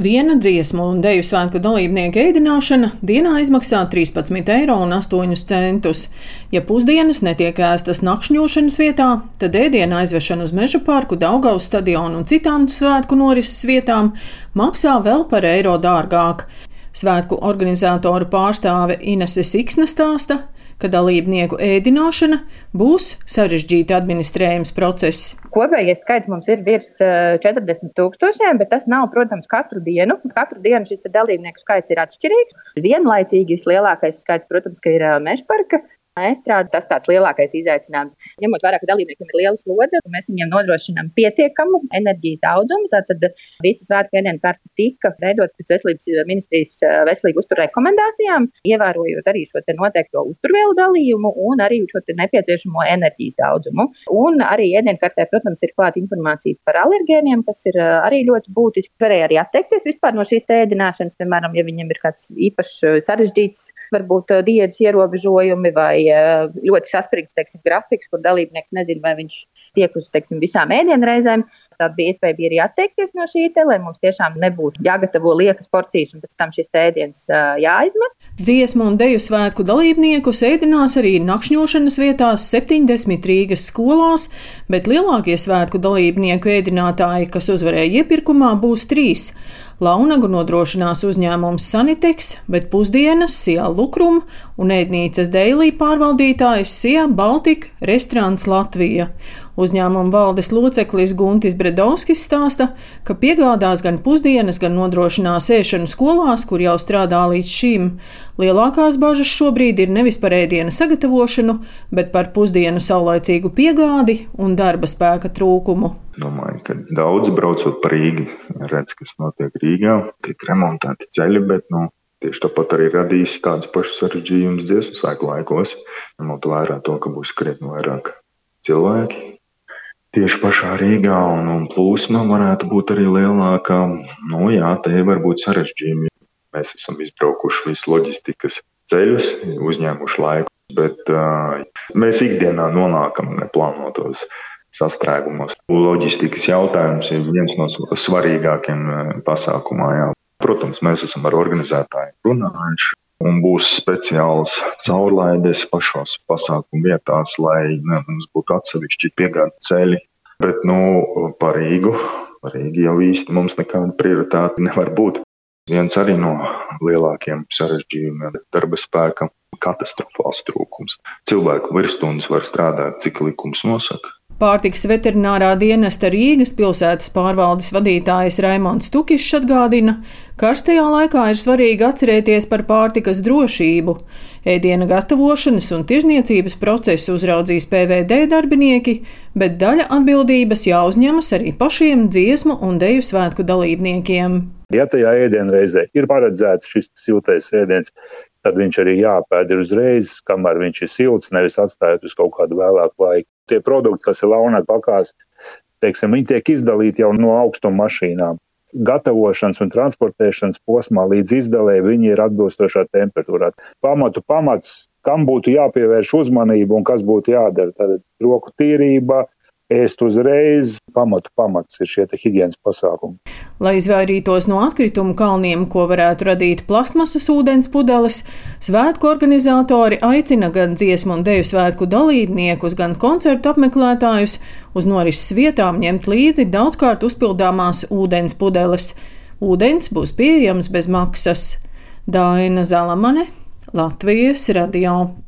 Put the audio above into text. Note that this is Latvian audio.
Viena dziesmu un deju svētku dalībnieku ēdināšana dienā izmaksā 13,8 eiro. Ja pusdienas netiek ēstas nakšņošanas vietā, tad ēdienu aizvešana uz meža parku, Daugaus stadionu un citām svētku norises vietām maksā vēl par eiro dārgāk. Svētku organizatoru pārstāve Inese Siksna stāsta, ka dalībnieku ēdināšana būs sarežģīta administrējums process. Kopējais skaits mums ir virs 40 eh, tūkstošiem, bet tas nav, protams, katru dienu. Katru dienu šis dalībnieku skaits ir atšķirīgs. Vienlaicīgi vislielākais skaits, protams, ir eh, mežparka Estrāde tas tāds lielākais izaicinājums. Ņemot vērā, ka dalībniekiem ir liela slodze, mēs viņiem nodrošinām pietiekamu enerģijas daudzumu. Tātad visa svētku ēdienu karte tika veidot pēc veselības ministrijas eh, veselīgu uzturu rekomendācijām, ievērojot arī šo noteikto uzturvielu dalījumu un arī šo nepieciešamo enerģijas daudzumu. Un arī ēdienu kartē, protams, ir klāta informācija par alergēniem, kas ir eh, arī ļoti būtiski. Varēja arī atteikties vispār no šīs ēdināšanas, piemēram, ja viņiem ir kāds īpašs eh, sarežģīts, varbūt diētas ierobežojumi vai vai ļoti saspringts teiksim, grafiks, kur dalībnieks nezina, vai viņš tiek uz teiksim, visām ēdienreizēm. Tad bija iespēja bija arī atteikties no šī te, lai mums tiešām nebūtu jāgatavo liekas porcijas un pēc tam šis ēdiens jāizmet. Dziesmu un deju svētku dalībnieku sēdinās arī nakšņošanas vietās 70 Rīgas skolās, bet lielākie svētku dalībnieku ēdinātāji, kas uzvarēja iepirkumā, būs trīs. Launagu nodrošinās uzņēmums Saniteks, bet pusdienas Sijā Lukrum un ēdnīcas Deilī pārvaldītājs Sijā Baltika restorāns Latvija. Uzņēmuma valdes loceklis Guntis Bredovskis stāsta, ka piegādās gan pusdienas, gan nodrošinās ēšanu skolās, kur jau strādā līdz šim. Lielākās bažas šobrīd ir nevis par ēdienu sagatavošanu, bet par pusdienu saulaicīgu piegādi un darba spēka trūkumu. Domāju, ka daudzi braucot pa Rīgu, redz, kas notiek Rīgā, tiek remontēti ceļi, bet nu, tieši tāpat arī radīs tādus pašus sarežģījumus dziesmu svēku laikos, ņemot vērā to, ka būs krietni vairāk cilvēki. Tieši pašā Rīgā un, un plūsma varētu būt arī lielāka. Nu, jā, te var būt sarežģījumi. Mēs esam izbraukuši visu loģistikas ceļus, uzņēmuši laiku, bet uh, mēs ikdienā nonākam neplānotos sastrēgumos. Loģistikas jautājums ir viens no svarīgākiem eh, pasākumā. Jā. Protams, mēs esam ar organizētājiem runājuši. Un būs speciāls caurlaides pašos pasākumu vietās, lai ne, mums būtu atsevišķi piegādes ceļi. Bet, nu, par Rīgu, par Rīgu jau īsti mums nekāda prioritāte nevar būt. Viens arī no lielākiem sarežģījumiem - darba spēka katastrofāls trūkums. Cilvēku virsstundas var strādāt, cik likums nosaka. Pārtiks veterinārā dienesta Rīgas pilsētas pārvaldes vadītājs Raimons Tukišs atgādina, ka karstajā laikā ir svarīgi atcerēties par pārtikas drošību. Ēdiena gatavošanas un tirzniecības procesu uzraudzīs PVD darbinieki, bet daļa atbildības jāuzņemas arī pašiem dziesmu un deju svētku dalībniekiem. Ja tajā ēdienreizē ir paredzēts šis siltais ēdiens, tad viņš arī jāpēd ir uzreiz, kamēr viņš ir silts, nevis atstājot uz kaut kādu vēlāku laiku. Tie produkti, kas ir launā pakās, teiksim, viņi tiek izdalīti jau no augstuma mašīnām. Gatavošanas un transportēšanas posmā līdz izdalē viņi ir atbilstošā temperatūrā. Pamatu pamats, kam būtu jāpievērš uzmanība un kas būtu jādara. Tad roku tīrība, ēst uzreiz, pamatu pamats ir šie higiēnas pasākumi. Lai izvairītos no atkritumu kalniem, ko varētu radīt plasmasas ūdens pudeles, svētku organizatori aicina gan dziesmu un deju svētku dalībniekus, gan koncertu apmeklētājus uz norises vietām ņemt līdzi daudzkārt uzpildāmās ūdens pudeles. Ūdens būs pieejams bez maksas. Daina Zalamane, Latvijas radio.